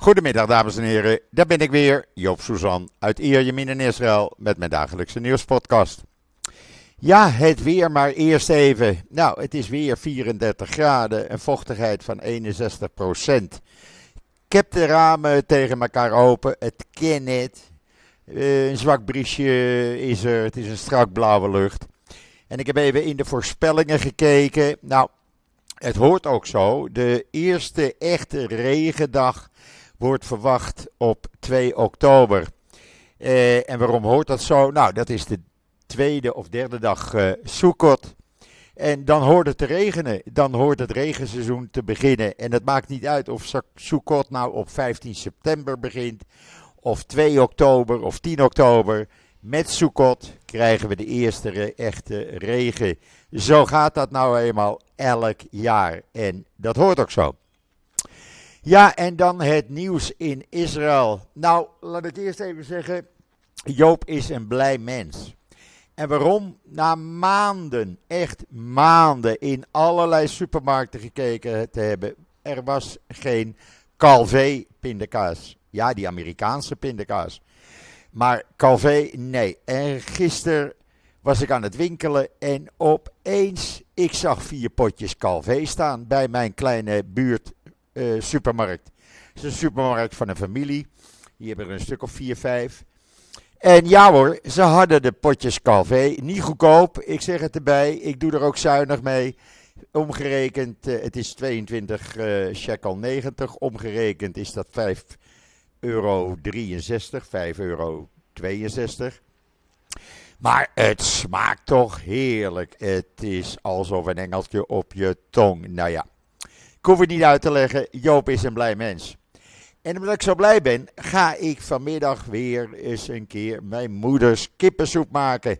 Goedemiddag dames en heren, daar ben ik weer, Joop Suzan uit Ierjemien in Israël met mijn dagelijkse nieuwspodcast. Ja, het weer maar eerst even. Nou, het is weer 34 graden, een vochtigheid van 61 procent. Ik heb de ramen tegen elkaar open, het ken het. Eh, een zwak briesje is er, het is een strak blauwe lucht. En ik heb even in de voorspellingen gekeken. Nou, het hoort ook zo. De eerste echte regendag wordt verwacht op 2 oktober. Eh, en waarom hoort dat zo? Nou, dat is de tweede of derde dag uh, Sukkot. En dan hoort het te regenen. Dan hoort het regenseizoen te beginnen. En het maakt niet uit of Sukkot nou op 15 september begint. Of 2 oktober of 10 oktober. Met Sukkot krijgen we de eerste echte regen. Zo gaat dat nou eenmaal elk jaar. En dat hoort ook zo. Ja, en dan het nieuws in Israël. Nou, laat ik eerst even zeggen. Joop is een blij mens. En waarom? Na maanden, echt maanden, in allerlei supermarkten gekeken te hebben. Er was geen Calvé pindakaas. Ja, die Amerikaanse pindakaas. Maar Calvé, nee. En gisteren was ik aan het winkelen en opeens, ik zag vier potjes Calvé staan bij mijn kleine buurt uh, supermarkt. Het is een supermarkt van een familie. Die hebben er een stuk of vier, vijf. En ja hoor, ze hadden de potjes Calvé. Niet goedkoop, ik zeg het erbij. Ik doe er ook zuinig mee. Omgerekend, uh, het is 22 uh, eh, shekel 90. Omgerekend is dat 5 euro 63, 5 euro 62. Maar het smaakt toch heerlijk. Het is alsof een engeltje op je tong. Nou ja, ik hoef het niet uit te leggen. Joop is een blij mens. En omdat ik zo blij ben, ga ik vanmiddag weer eens een keer mijn moeders kippensoep maken.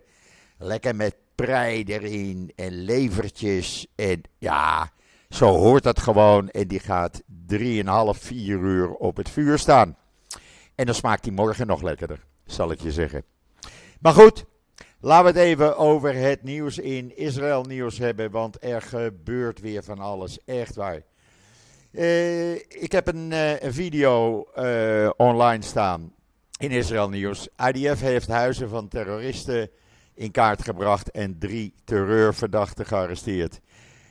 Lekker met prei erin en levertjes. En ja, zo hoort dat gewoon. En die gaat 3,5, 4 uur op het vuur staan. En dan smaakt die morgen nog lekkerder, zal ik je zeggen. Maar goed, laten we het even over het nieuws in Israël nieuws hebben. Want er gebeurt weer van alles. Echt waar. Uh, ik heb een, een video uh, online staan in Israël Nieuws. IDF heeft huizen van terroristen in kaart gebracht en drie terreurverdachten gearresteerd.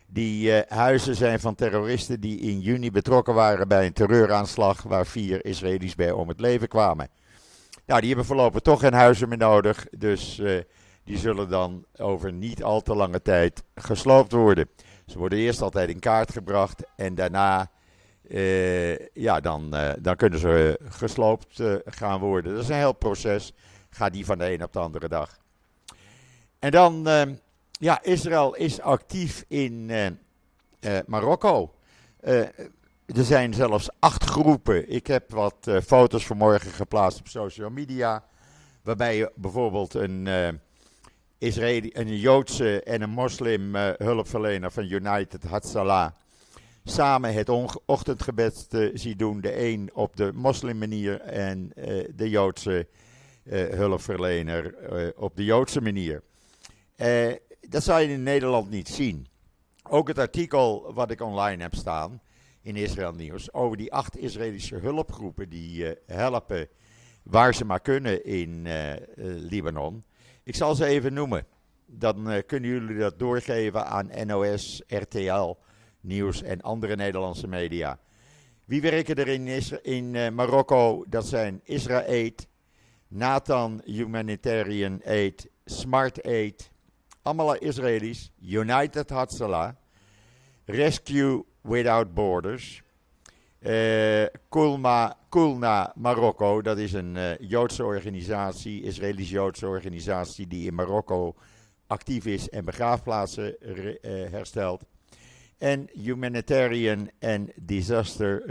Die huizen zijn van terroristen die in juni betrokken waren bij een terreuraanslag waar vier Israëli's bij om het leven kwamen. Nou, die hebben voorlopig toch geen huizen meer nodig, dus die zullen dan over niet al te lange tijd gesloopt worden. Ze worden eerst altijd in kaart gebracht en daarna, uh, ja, dan, uh, dan kunnen ze gesloopt uh, gaan worden. Dat is een heel proces. Gaat die van de een op de andere dag. En dan, ja, Israël is actief in Marokko. er zijn zelfs acht groepen. Ik heb wat foto's vanmorgen geplaatst op social media. Waarbij je bijvoorbeeld een Israëli, een Joodse en een moslim uh, hulpverlener van United Hatzalah samen het ochtendgebed uh, ziet doen. De een op de moslimmanier en uh, de Joodse hulpverlener op de Joodse manier. dat zou je in Nederland niet zien. Ook het artikel wat ik online heb staan in Israël Nieuws over die acht Israëlische hulpgroepen die helpen waar ze maar kunnen in Libanon ik zal ze even noemen. Dan uh, kunnen jullie dat doorgeven aan NOS, RTL, Nieuws en andere Nederlandse media. Wie werken er in, in uh, Marokko? Dat zijn Israël, Nathan Humanitarian Aid, Smart Aid, allemaal Israëli's, United Hatzalah, Rescue Without Borders, Kulma, Kulna Marokko, dat is een uh, Joodse organisatie, Israëlisch-Joodse organisatie die in Marokko actief is en begraafplaatsen uh, herstelt. En Humanitarian and Disaster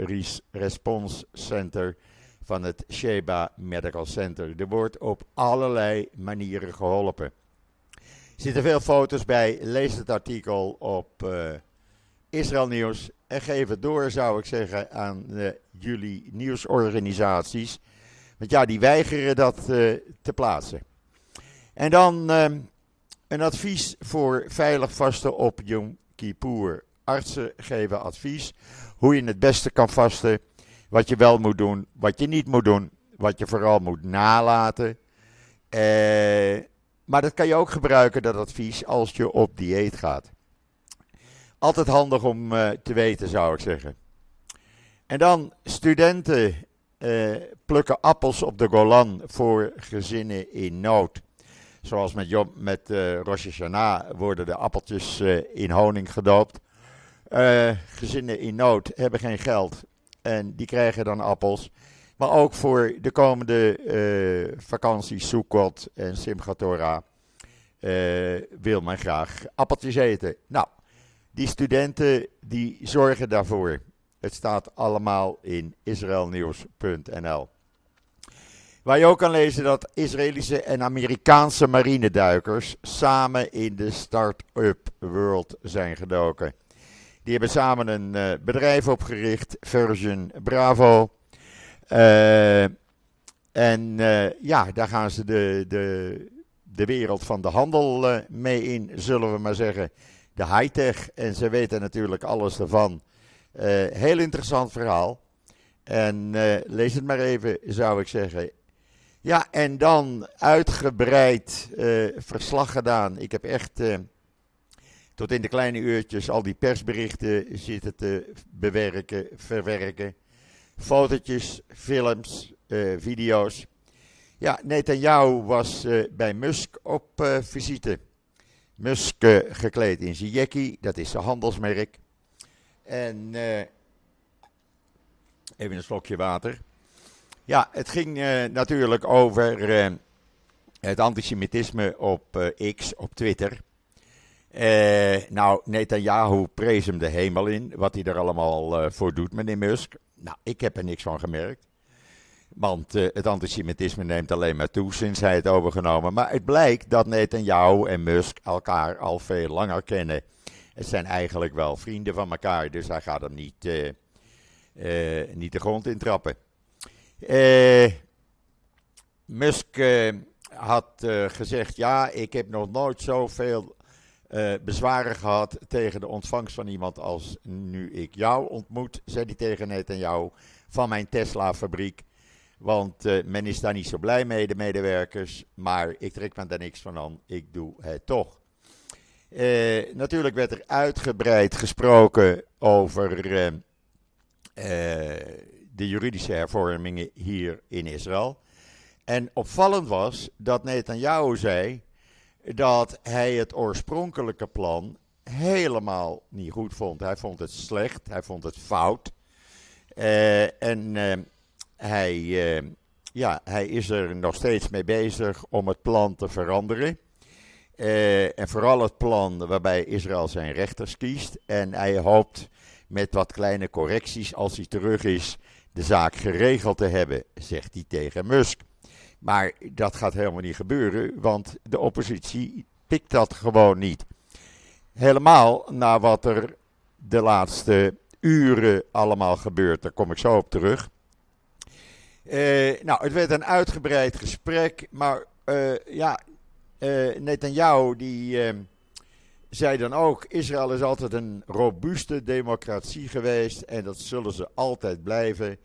Response Center van het Sheba Medical Center. Er wordt op allerlei manieren geholpen. Er zitten veel foto's bij. Lees het artikel op Israël Nieuws en geef het door, zou ik zeggen, aan uh, jullie nieuwsorganisaties. Want ja, die weigeren dat uh, te plaatsen. En dan uh, een advies voor veilig vasten op Yom Kippur. Artsen geven advies hoe je het beste kan vasten. Wat je wel moet doen, wat je niet moet doen, wat je vooral moet nalaten. Eh, maar dat kan je ook gebruiken, dat advies, als je op dieet gaat. Altijd handig om uh, te weten, zou ik zeggen. En dan studenten uh, plukken appels op de Golan voor gezinnen in nood. Zoals met, Job, met uh, Rosh Hashanah worden de appeltjes in honing gedoopt. gezinnen in nood hebben geen geld en die krijgen dan appels. Maar ook voor de komende vakanties, Sukkot en Simchat Torah, wil men graag appeltjes eten. Nou, die studenten die zorgen daarvoor. Het staat allemaal in israelnieuws.nl. Waar je ook kan lezen dat Israëlische en Amerikaanse marineduikers samen in de start-up world zijn gedoken. Die hebben samen een uh, bedrijf opgericht, Version Bravo. Uh, en uh, ja, daar gaan ze de, de, de wereld van de handel mee in, zullen we maar zeggen. De high-tech. En ze weten natuurlijk alles ervan. heel interessant verhaal. En lees het maar even, zou ik zeggen. Ja, en dan uitgebreid verslag gedaan. Ik heb echt tot in de kleine uurtjes al die persberichten zitten te bewerken, verwerken. Fotootjes, films, video's. Ja, Netanyahu was bij Musk op visite. Musk gekleed in zijn jackie, dat is zijn handelsmerk. En even een slokje water. Ja, het ging natuurlijk over het antisemitisme op X, op Twitter. Nou, Netanyahu prees hem de hemel in, wat hij er allemaal voor doet, meneer Musk. Nou, ik heb er niks van gemerkt. Want uh, het antisemitisme neemt alleen maar toe sinds hij het overgenomen. Maar het blijkt dat Netanyahu en Musk elkaar al veel langer kennen. Het zijn eigenlijk wel vrienden van elkaar, dus hij gaat er niet, niet de grond in trappen. Musk had gezegd, ja, ik heb nog nooit zoveel bezwaren gehad tegen de ontvangst van iemand als nu ik jou ontmoet, zei hij tegen jou van mijn Tesla-fabriek. Want uh, men is daar niet zo blij mee, de medewerkers. Maar ik trek me daar niks van aan. Ik doe het toch. Uh, natuurlijk werd er uitgebreid gesproken over de juridische hervormingen hier in Israël. En opvallend was dat Netanyahu zei dat hij het oorspronkelijke plan helemaal niet goed vond. Hij vond het slecht, hij vond het fout. En hij, uh, ja, hij is er nog steeds mee bezig om het plan te veranderen. en vooral het plan waarbij Israël zijn rechters kiest. En hij hoopt met wat kleine correcties, als hij terug is, de zaak geregeld te hebben, zegt hij tegen Musk. Maar dat gaat helemaal niet gebeuren, want de oppositie pikt dat gewoon niet. Helemaal na wat er de laatste uren allemaal gebeurt. Daar kom ik zo op terug. Uh, nou, het werd een uitgebreid gesprek, maar uh, ja, uh, Netanyahu die zei dan ook: Israël is altijd een robuuste democratie geweest en dat zullen ze altijd blijven.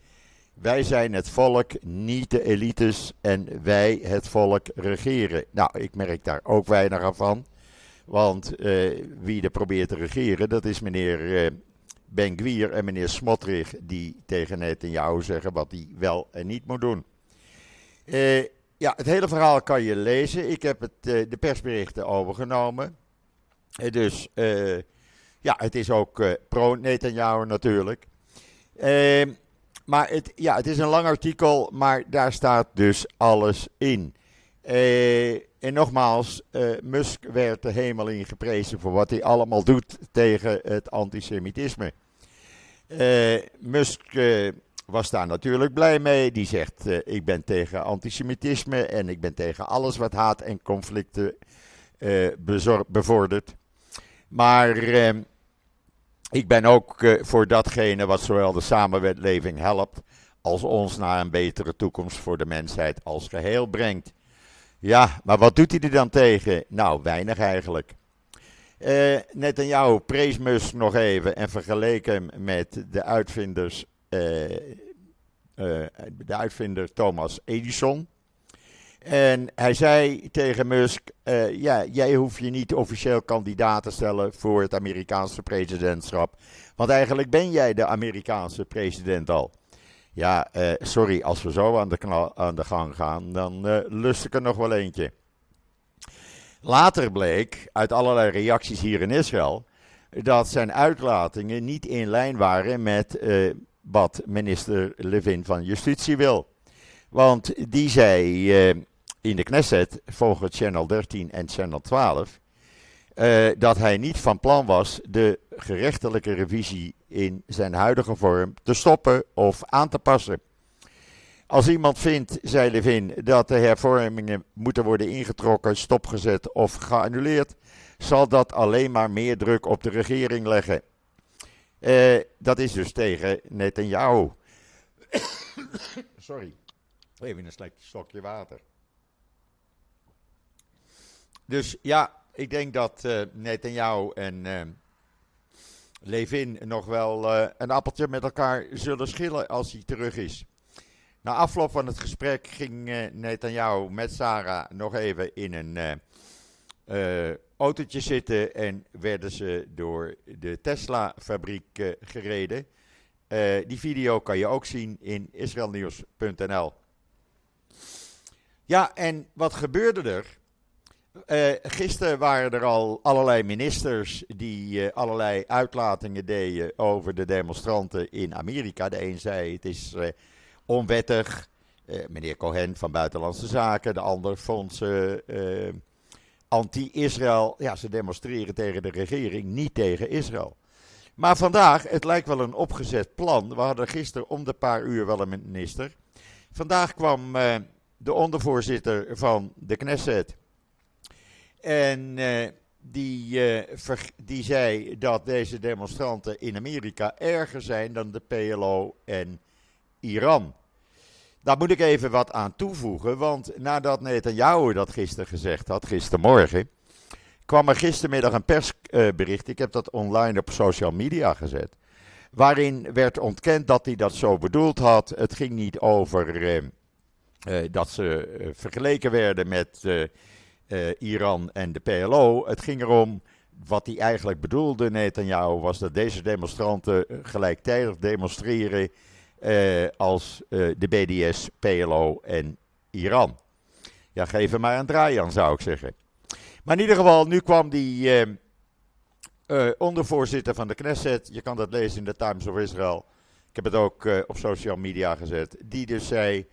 Wij zijn het volk, niet de elites. En wij, het volk, regeren. Nou, ik merk daar ook weinig van. Want wie er probeert te regeren, dat is meneer Ben Gwier en meneer Smotrich. Die tegen Netanyahu zeggen wat hij wel en niet moet doen. Uh, ja, het hele verhaal kan je lezen. Ik heb het, de persberichten overgenomen. dus ja, het is ook pro-Netanyahu natuurlijk. Uh, maar het, ja, het is een lang artikel, maar daar staat dus alles in. En nogmaals, Musk werd de hemel in geprezen voor wat hij allemaal doet tegen het antisemitisme. Uh, Musk was daar natuurlijk blij mee. Die zegt: Ik ben tegen antisemitisme en ik ben tegen alles wat haat en conflicten bevordert. Maar ik ben ook voor datgene wat zowel de samenleving helpt als ons naar een betere toekomst voor de mensheid als geheel brengt. Ja, maar wat doet hij er dan tegen? Nou, weinig eigenlijk. Uh, Netanyahu prees Musk nog even en vergeleek hem met de uitvinders uh, de uitvinder Thomas Edison. En hij zei tegen Musk: Ja, jij hoeft je niet officieel kandidaat te stellen voor het Amerikaanse presidentschap. Want eigenlijk ben jij de Amerikaanse president al. Ja, sorry, als we zo aan de, aan de gang gaan, dan lust ik er nog wel eentje. Later bleek uit allerlei reacties hier in Israël dat zijn uitlatingen niet in lijn waren met uh, wat minister Levin van Justitie wil. Want die zei uh, in de Knesset, volgens Channel 13 en Channel 12, uh, eh, dat hij niet van plan was de gerechtelijke revisie in zijn huidige vorm te stoppen of aan te passen. Als iemand vindt, zei Levin, dat de hervormingen moeten worden ingetrokken, stopgezet of geannuleerd, zal dat alleen maar meer druk op de regering leggen. Uh, dat is dus tegen Netanyahu. Sorry, even een stokje water. Dus ja, ik denk dat uh, Netanyahu en uh, Levin nog wel een appeltje met elkaar zullen schillen als hij terug is. Na afloop van het gesprek ging uh, Netanyahu met Sarah nog even in een uh, autootje zitten en werden ze door de Tesla-fabriek gereden. die video kan je ook zien in israelnieuws.nl. Ja, en wat gebeurde er? Gisteren waren er al allerlei ministers die allerlei uitlatingen deden over de demonstranten in Amerika. De een zei het is onwettig. Uh, meneer Cohen van Buitenlandse Zaken, de ander vond ze uh, anti-Israël. Ja, ze demonstreren tegen de regering, niet tegen Israël. Maar vandaag, het lijkt wel een opgezet plan. We hadden gisteren om de paar uur wel een minister. Vandaag kwam uh, de ondervoorzitter van de Knesset. En die, die zei dat deze demonstranten in Amerika erger zijn dan de PLO en Iran. Daar moet ik even wat aan toevoegen, want nadat Netanyahu dat gisteren gezegd had, gistermorgen, kwam er gistermiddag een persbericht, ik heb dat online op social media gezet, waarin werd ontkend dat hij dat zo bedoeld had. Het ging niet over uh, uh, dat ze uh, vergeleken werden met Iran en de PLO. Het ging erom, wat hij eigenlijk bedoelde, Netanyahu, was dat deze demonstranten gelijktijdig demonstreren als uh, de BDS, PLO en Iran. Ja, geef er maar een draai aan, zou ik zeggen. Maar in ieder geval, nu kwam die uh, ondervoorzitter van de Knesset. Je kan dat lezen in de Times of Israel. Ik heb het ook op social media gezet. Die dus zei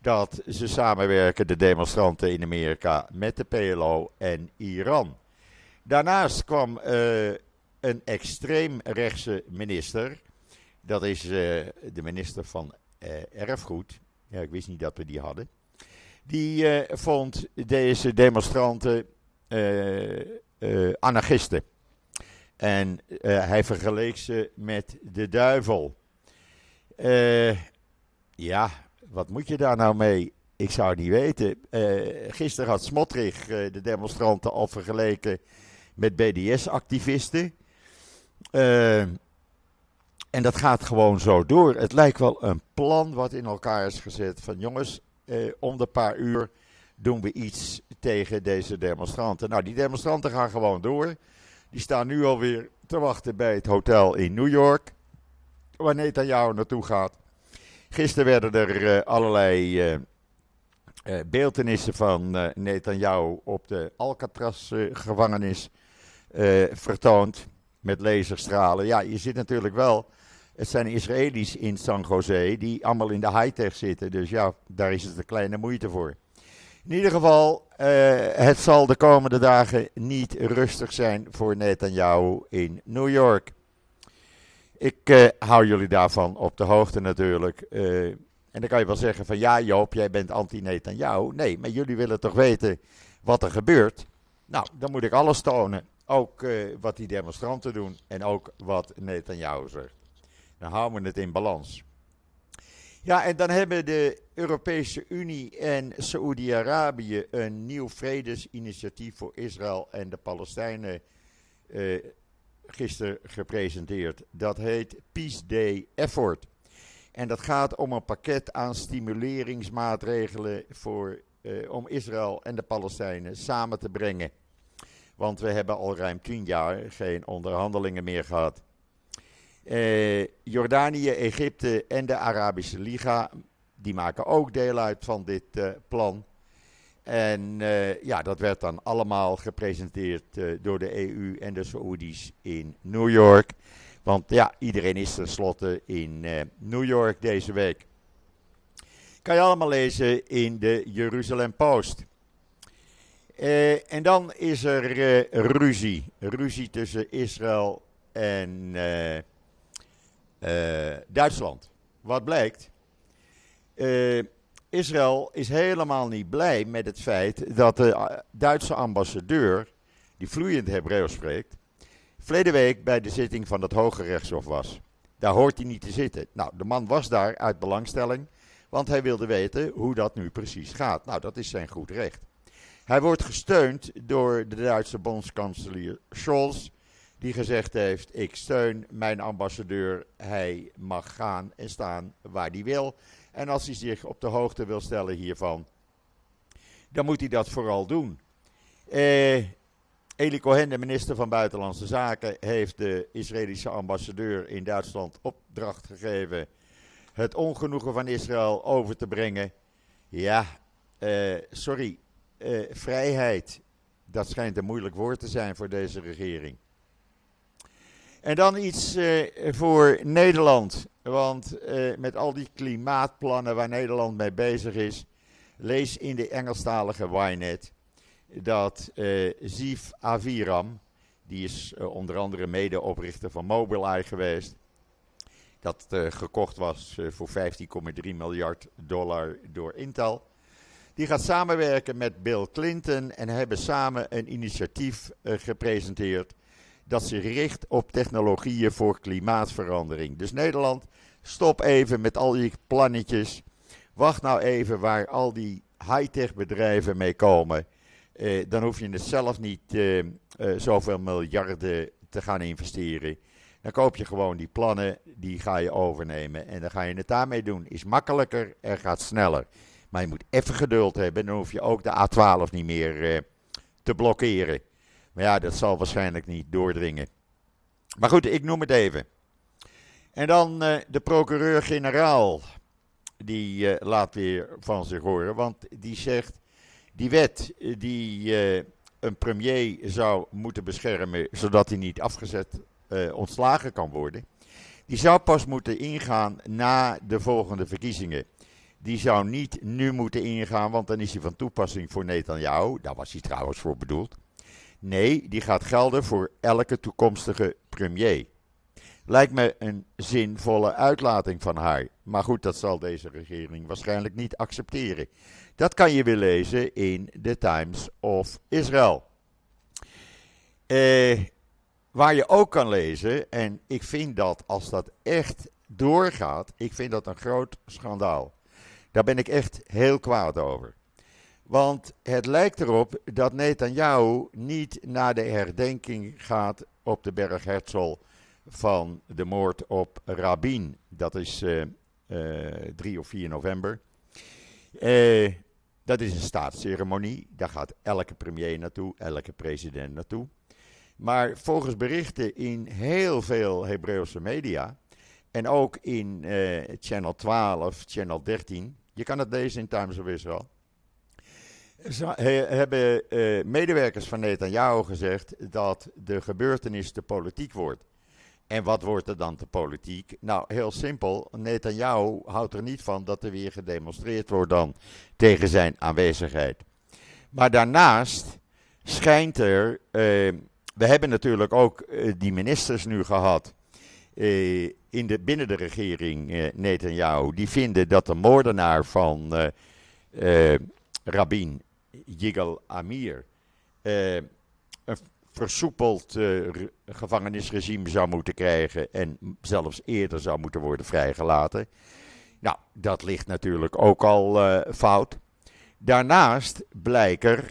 dat ze samenwerken, de demonstranten in Amerika, met de PLO en Iran. Daarnaast kwam een extreemrechtse minister dat is uh, de minister van uh, Erfgoed. Ja, ik wist niet dat we die hadden. Die uh, vond deze demonstranten anarchisten. En hij vergeleek ze met de duivel. ja, wat moet je daar nou mee? Ik zou het niet weten. gisteren had Smotrich de demonstranten al vergeleken met BDS-activisten. En dat gaat gewoon zo door. Het lijkt wel een plan wat in elkaar is gezet. Van jongens, eh, om de paar uur doen we iets tegen deze demonstranten. Nou, die demonstranten gaan gewoon door. Die staan nu alweer te wachten bij het hotel in New York. Waar Netanyahu naartoe gaat. Gisteren werden er uh, allerlei uh, uh, beeldenissen van uh, Netanyahu op de Alcatraz-gevangenis vertoond. Met laserstralen. Ja, je zit natuurlijk wel het zijn Israëli's in San Jose die allemaal in de high-tech zitten. Dus ja, daar is het een kleine moeite voor. In ieder geval, uh, het zal de komende dagen niet rustig zijn voor Netanyahu in New York. Ik uh, hou jullie daarvan op de hoogte natuurlijk. Uh, en dan kan je wel zeggen van ja Joop, jij bent anti-Netanyahu. Nee, maar jullie willen toch weten wat er gebeurt? Nou, dan moet ik alles tonen. Ook wat die demonstranten doen en ook wat Netanyahu zegt. Dan houden we het in balans. Ja, en dan hebben de Europese Unie en Saoedi-Arabië een nieuw vredesinitiatief voor Israël en de Palestijnen uh, gisteren gepresenteerd. Dat heet Peace Day Effort. En dat gaat om een pakket aan stimuleringsmaatregelen voor, eh, om Israël en de Palestijnen samen te brengen. Want we hebben al ruim tien jaar geen onderhandelingen meer gehad. Eh, Jordanië, Egypte en de Arabische Liga, die maken ook deel uit van dit eh, plan. En eh, ja, dat werd dan allemaal gepresenteerd door de EU en de Saoedi's in New York. Want ja, iedereen is tenslotte in New York deze week. Kan je allemaal lezen in de Jeruzalem Post. En dan is er ruzie. Ruzie tussen Israël en Duitsland. Wat blijkt? Israël is helemaal niet blij met het feit dat de Duitse ambassadeur, die vloeiend Hebreeuws spreekt, verleden week bij de zitting van het Hoge Rechtshof was. Daar hoort hij niet te zitten. Nou, de man was daar uit belangstelling, want hij wilde weten hoe dat nu precies gaat. Nou, dat is zijn goed recht. Hij wordt gesteund door de Duitse bondskanselier Scholz, die gezegd heeft: Ik steun mijn ambassadeur. Hij mag gaan en staan waar hij wil. En als hij zich op de hoogte wil stellen hiervan, dan moet hij dat vooral doen. Eh, Eli Cohen, de minister van Buitenlandse Zaken, heeft de Israëlische ambassadeur in Duitsland opdracht gegeven het ongenoegen van Israël over te brengen. Ja, eh, sorry, eh, vrijheid, dat schijnt een moeilijk woord te zijn voor deze regering. En dan iets eh, voor Nederland. Want eh, met al die klimaatplannen waar Nederland mee bezig is, lees in de Engelstalige Ynet dat uh, Ziv Aviram, die is onder andere medeoprichter van Mobileye geweest, dat gekocht was voor 15,3 miljard dollar door Intel. Die gaat samenwerken met Bill Clinton en hebben samen een initiatief gepresenteerd dat zich richt op technologieën voor klimaatverandering. Dus Nederland, stop even met al die plannetjes. Wacht nou even waar al die high-tech bedrijven mee komen. Eh, dan hoef je het zelf niet eh, uh, zoveel miljarden te gaan investeren. Dan koop je gewoon die plannen, die ga je overnemen en dan ga je het daarmee doen. Is makkelijker en gaat sneller. Maar je moet even geduld hebben, dan hoef je ook de A12 niet meer uh, te blokkeren. Maar ja, dat zal waarschijnlijk niet doordringen. Maar goed, ik noem het even. En dan uh, de procureur-generaal. Die uh, laat weer van zich horen. Want die zegt. Die wet die uh, een premier zou moeten beschermen. zodat hij niet afgezet ontslagen kan worden. Die zou pas moeten ingaan na de volgende verkiezingen. Die zou niet nu moeten ingaan, want dan is hij van toepassing voor Netanyahu. Daar was hij trouwens voor bedoeld. Nee, die gaat gelden voor elke toekomstige premier. Lijkt me een zinvolle uitlating van haar. Maar goed, dat zal deze regering waarschijnlijk niet accepteren. Dat kan je weer lezen in The Times of Israel. Eh, waar je ook kan lezen, en ik vind dat als dat echt doorgaat, ik vind dat een groot schandaal. Daar ben ik echt heel kwaad over. Want het lijkt erop dat Netanyahu niet naar de herdenking gaat op de berg Herzl van de moord op Rabin. Dat is uh, uh, 3 of 4 november. Uh, dat is een staatsceremonie. Daar gaat elke premier naartoe, elke president naartoe. Maar volgens berichten in heel veel Hebreeuwse media. En ook in Channel 12, Channel 13. Je kan het lezen in Times of Israel hebben uh, medewerkers van Netanyahu gezegd dat de gebeurtenis te politiek wordt. En wat wordt er dan te politiek? Nou, heel simpel. Netanyahu houdt er niet van dat er weer gedemonstreerd wordt dan tegen zijn aanwezigheid. Maar daarnaast schijnt er. Uh, we hebben natuurlijk ook uh, die ministers nu gehad. in de, binnen de regering Netanyahu. Die vinden dat de moordenaar van Rabin Yigal Amir uh, een versoepeld uh, gevangenisregime zou moeten krijgen en zelfs eerder zou moeten worden vrijgelaten. Nou, dat ligt natuurlijk ook al uh, fout. Daarnaast blijkt er,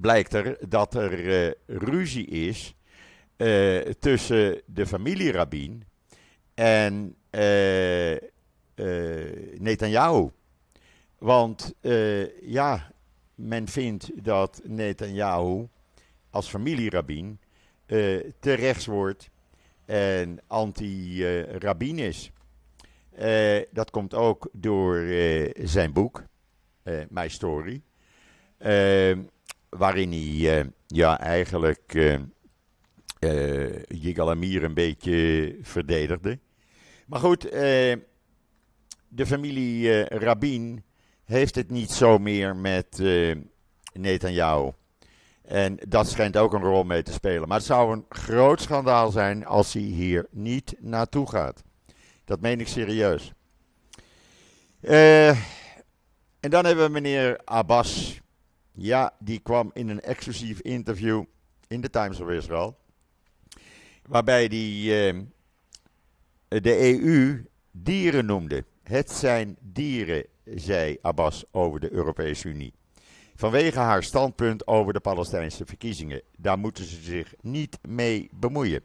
blijkt er dat er ruzie is tussen de familie Rabin en Netanyahu. Want ja, men vindt dat Netanyahu als familierabin te rechts wordt en anti-rabbin is. dat komt ook door zijn boek, My Story. waarin hij ja, eigenlijk uh, Yigal Amir een beetje verdedigde. Maar goed, uh, de familie uh, Rabin heeft het niet zo meer met uh, Netanyahu. En dat schijnt ook een rol mee te spelen. Maar het zou een groot schandaal zijn als hij hier niet naartoe gaat. Dat meen ik serieus. en dan hebben we meneer Abbas. Ja, die kwam in een exclusief interview in de Times of Israel. Waarbij die, ehm, de EU dieren noemde. Het zijn dieren, zei Abbas over de Europese Unie. Vanwege haar standpunt over de Palestijnse verkiezingen. Daar moeten ze zich niet mee bemoeien.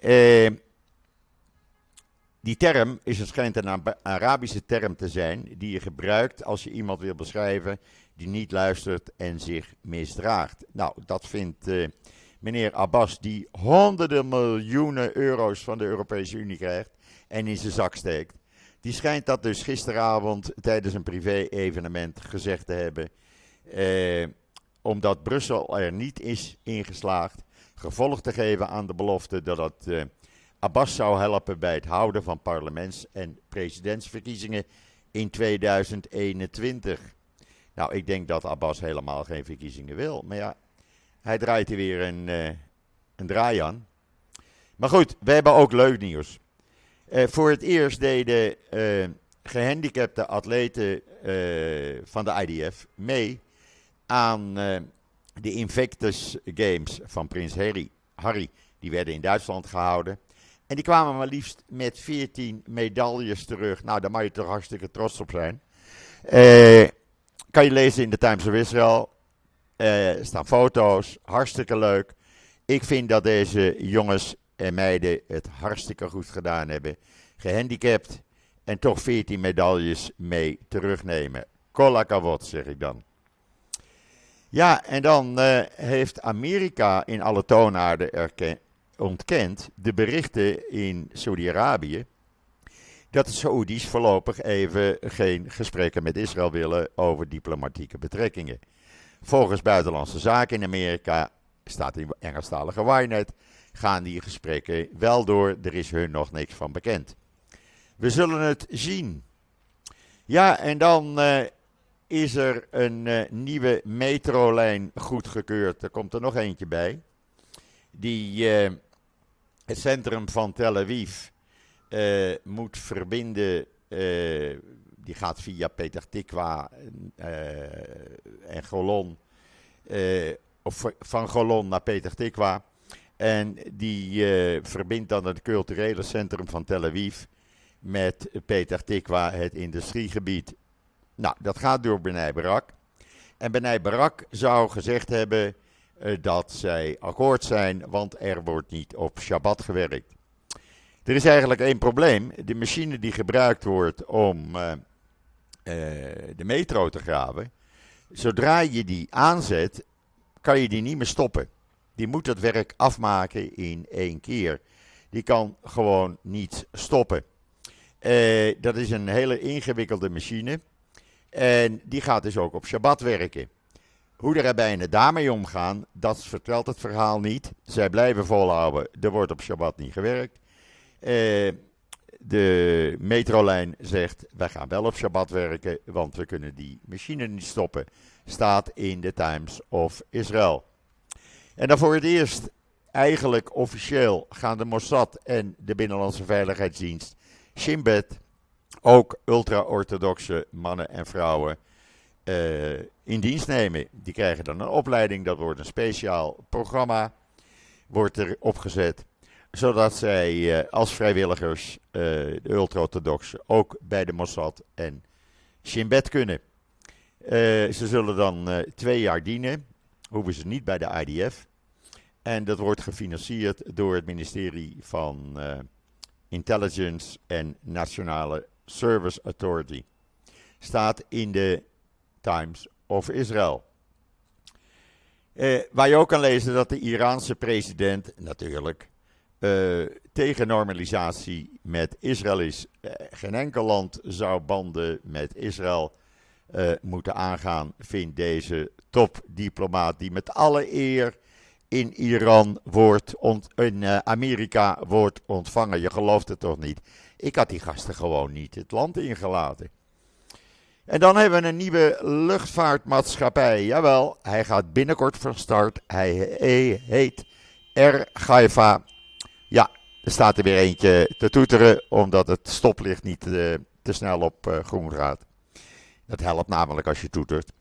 Uh, die term is, het schijnt een Arabische term te zijn die je gebruikt als je iemand wil beschrijven die niet luistert en zich misdraagt. Nou, dat vindt uh, meneer Abbas, die honderden miljoenen euro's van de Europese Unie krijgt en in zijn zak steekt. Die schijnt dat dus gisteravond tijdens een privé-evenement gezegd te hebben. Eh, omdat Brussel er niet is ingeslaagd gevolg te geven aan de belofte dat het eh, Abbas zou helpen bij het houden van parlements- en presidentsverkiezingen in 2021. Nou, ik denk dat Abbas helemaal geen verkiezingen wil. Maar ja, hij draait er weer een, uh, een draai aan. Maar goed, we hebben ook leuk nieuws. Uh, voor het eerst deden uh, gehandicapte atleten van de IDF mee aan de Invictus Games van Prins Harry. Harry. Die werden in Duitsland gehouden. En die kwamen maar liefst met 14 medailles terug. Nou, daar mag je toch hartstikke trots op zijn. kan je lezen in de Times of Israel. Er staan foto's, hartstikke leuk. Ik vind dat deze jongens en meiden het hartstikke goed gedaan hebben. Gehandicapt en toch 14 medailles mee terugnemen. Kolla kavot, zeg ik dan. Ja, en dan uh, heeft Amerika in alle toonaarden ontkend de berichten in Saudi-Arabië dat de Saoedi's voorlopig even geen gesprekken met Israël willen over diplomatieke betrekkingen. Volgens Buitenlandse Zaken in Amerika, staat in Engelstalige Wynet, gaan die gesprekken wel door. Er is hun nog niks van bekend. We zullen het zien. Ja, en dan uh, is er een uh, nieuwe metrolijn goedgekeurd. Er komt er nog eentje bij. Die uh, het centrum van Tel Aviv moet verbinden die gaat via Peter Tikwa en Golon. Of van Golon naar Peter Tikwa. En die uh, verbindt dan het culturele centrum van Tel Aviv met Peter Tikwa, het industriegebied. Nou, dat gaat door Benai Barak. En Benai Barak zou gezegd hebben dat zij akkoord zijn, want er wordt niet op Shabbat gewerkt. Er is eigenlijk één probleem. De machine die gebruikt wordt om eh, de metro te graven. Zodra je die aanzet, kan je die niet meer stoppen. Die moet het werk afmaken in één keer. Die kan gewoon niet stoppen. Uh, dat is een hele ingewikkelde machine. En die gaat dus ook op Shabbat werken. Hoe de rabbijnen daarmee omgaan, dat vertelt het verhaal niet. Zij blijven volhouden, er wordt op Shabbat niet gewerkt. Uh, de metrolijn zegt, wij gaan wel op Shabbat werken, want we kunnen die machine niet stoppen. Staat in de Times of Israel. En dan voor het eerst, eigenlijk officieel, gaan de Mossad en de Binnenlandse Veiligheidsdienst, Shin ook ultra-orthodoxe mannen en vrouwen uh, in dienst nemen. Die krijgen dan een opleiding, dat wordt een speciaal programma, wordt er opgezet zodat zij uh, als vrijwilligers, uh, de ultra-orthodoxen, ook bij de Mossad en Shin Bet kunnen. Ze zullen dan twee jaar dienen, hoeven ze niet bij de IDF. En dat wordt gefinancierd door het ministerie van Intelligence en Nationale Service Authority. Staat in de Times of Israel. Eh, waar je ook kan lezen dat de Iraanse president natuurlijk uh, tegen normalisatie met Israël is. Uh, geen enkel land zou banden met Israël uh, moeten aangaan, vindt deze topdiplomaat die met alle eer in Iran wordt in Amerika wordt ontvangen. Je gelooft het toch niet? Ik had die gasten gewoon niet het land ingelaten. En dan hebben we een nieuwe luchtvaartmaatschappij. Jawel, hij gaat binnenkort van start. Hij heet Air Haifa. Ja, er staat er weer eentje te toeteren, omdat het stoplicht niet uh, te snel op groen gaat. Dat helpt namelijk als je toetert.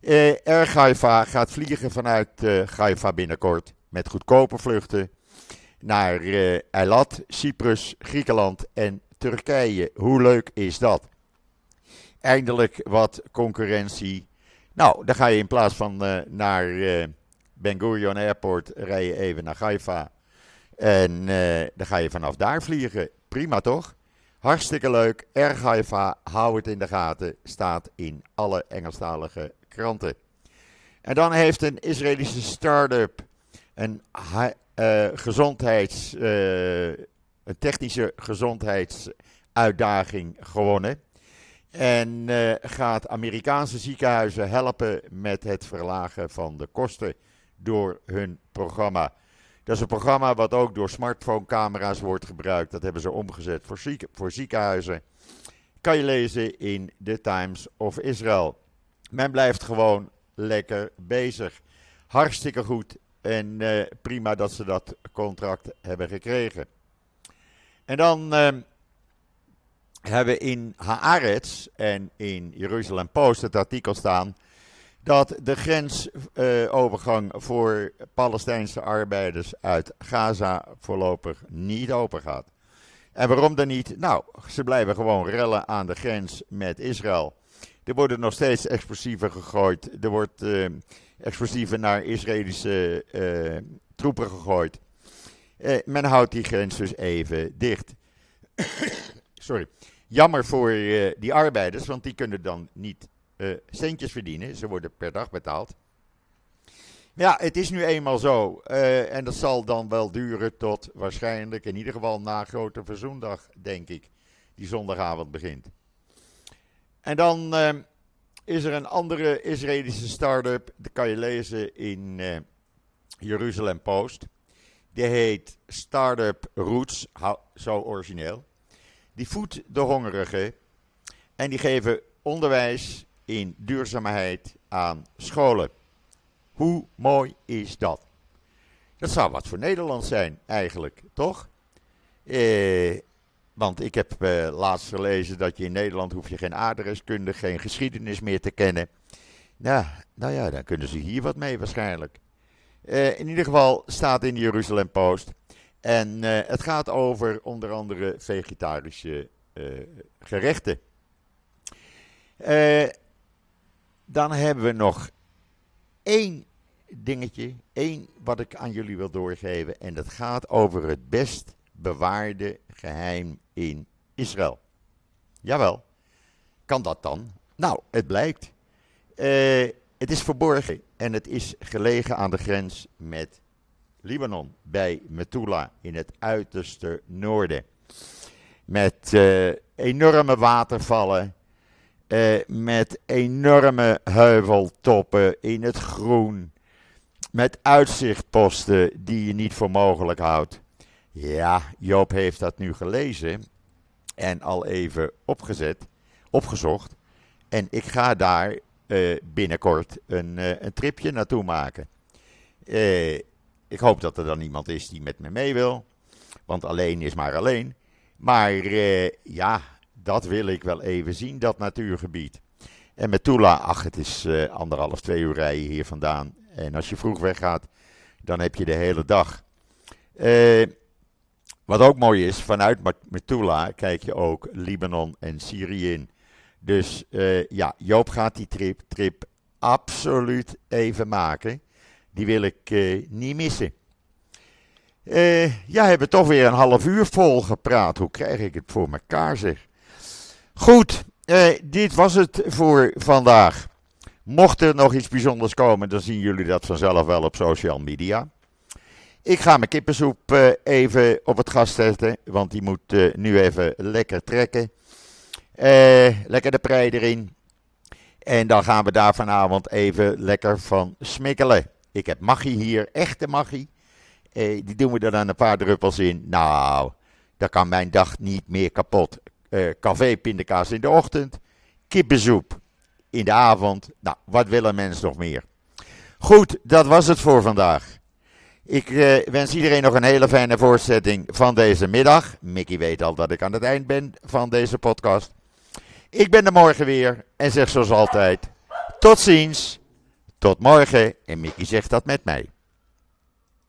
Uh, Air Haifa gaat vliegen vanuit uh, Haifa binnenkort met goedkope vluchten naar Eilat, Cyprus, Griekenland en Turkije. Hoe leuk is dat? Eindelijk wat concurrentie. Nou, dan ga je in plaats van naar Ben Gurion Airport rijden even naar Haifa en uh, dan ga je vanaf daar vliegen. Prima toch? Hartstikke leuk. Erg Haifa. Hou het in de gaten. Staat in alle Engelstalige kranten. En dan heeft een Israëlische start-up een uh, gezondheids, uh, een technische gezondheidsuitdaging gewonnen. En gaat Amerikaanse ziekenhuizen helpen met het verlagen van de kosten door hun programma. Dat is een programma wat ook door smartphonecamera's wordt gebruikt. Dat hebben ze omgezet voor, voor ziekenhuizen. Kan je lezen in The Times of Israel. Men blijft gewoon lekker bezig. Hartstikke goed en uh, prima dat ze dat contract hebben gekregen. En dan uh, hebben we in Haaretz en in Jeruzalem Post het artikel staan dat de grensovergang voor Palestijnse arbeiders uit Gaza voorlopig niet open gaat. En waarom dan niet? Nou, ze blijven gewoon rellen aan de grens met Israël. Er worden nog steeds explosieven gegooid. Er wordt uh, explosieven naar Israëlische uh, troepen gegooid. Men houdt die grens dus even dicht. Sorry. Jammer voor die arbeiders, want die kunnen dan niet uh, centjes verdienen. Ze worden per dag betaald. Ja, het is nu eenmaal zo. Uh, en dat zal dan wel duren tot waarschijnlijk in ieder geval na Grote Verzoendag, denk ik. Die zondagavond begint. En dan uh, is er een andere Israëlische start-up. Dat kan je lezen in Jeruzalem Post. Die heet Startup Roots. Zo origineel. Die voedt de hongerigen. En die geven onderwijs in duurzaamheid aan scholen. Hoe mooi is dat? Dat zou wat voor Nederland zijn, eigenlijk, toch? Eh, want ik heb eh, laatst gelezen dat je in Nederland hoef je geen aardrijkskunde, geen geschiedenis meer te kennen. Nou, nou ja, dan kunnen ze hier wat mee waarschijnlijk. Eh, in ieder geval staat in de Jeruzalem Post. En eh, het gaat over onder andere vegetarische eh, gerechten. Dan hebben we nog één dingetje, één wat ik aan jullie wil doorgeven. En dat gaat over het best bewaarde geheim in Israël. Jawel, kan dat dan? Nou, het blijkt. Uh, het is verborgen en het is gelegen aan de grens met Libanon, bij Metula in het uiterste noorden. Met uh, enorme watervallen, uh, met enorme heuveltoppen in het groen. Met uitzichtposten die je niet voor mogelijk houdt. Ja, Joop heeft dat nu gelezen en al even opgezet, opgezocht. En ik ga daar uh, binnenkort een, uh, een tripje naartoe maken. ik hoop dat er dan iemand is die met me mee wil. Want alleen is maar alleen. Maar ja, dat wil ik wel even zien, dat natuurgebied. En met Tula, ach, het is uh, anderhalf, twee uur rijden hier vandaan. En als je vroeg weggaat, dan heb je de hele dag. Uh, wat ook mooi is, vanuit Metula kijk je ook Libanon en Syrië in. Dus uh, ja, Joop gaat die trip, trip absoluut even maken. Die wil ik niet missen. ja, hebben toch weer een half uur vol gepraat. Hoe krijg ik het voor mekaar zeg? Goed, eh, dit was het voor vandaag. Mocht er nog iets bijzonders komen, dan zien jullie dat vanzelf wel op social media. Ik ga mijn kippensoep eh, even op het gas zetten, want die moet eh, nu even lekker trekken. Eh, lekker de prei erin. En dan gaan we daar vanavond even lekker van smikkelen. Ik heb magie hier, echte magie. Eh, die doen we er dan een paar druppels in. Nou, dat kan mijn dag niet meer kapot. Eh café pindakaas in de ochtend, kippensoep in de avond. Nou, wat wil een mens nog meer? Goed, dat was het voor vandaag. Ik eh, wens iedereen nog een hele fijne voortzetting van deze middag. Mickey weet al dat ik aan het eind ben van deze podcast. Ik ben er morgen weer en zeg zoals altijd: tot ziens, tot morgen. En Mickey zegt dat met mij.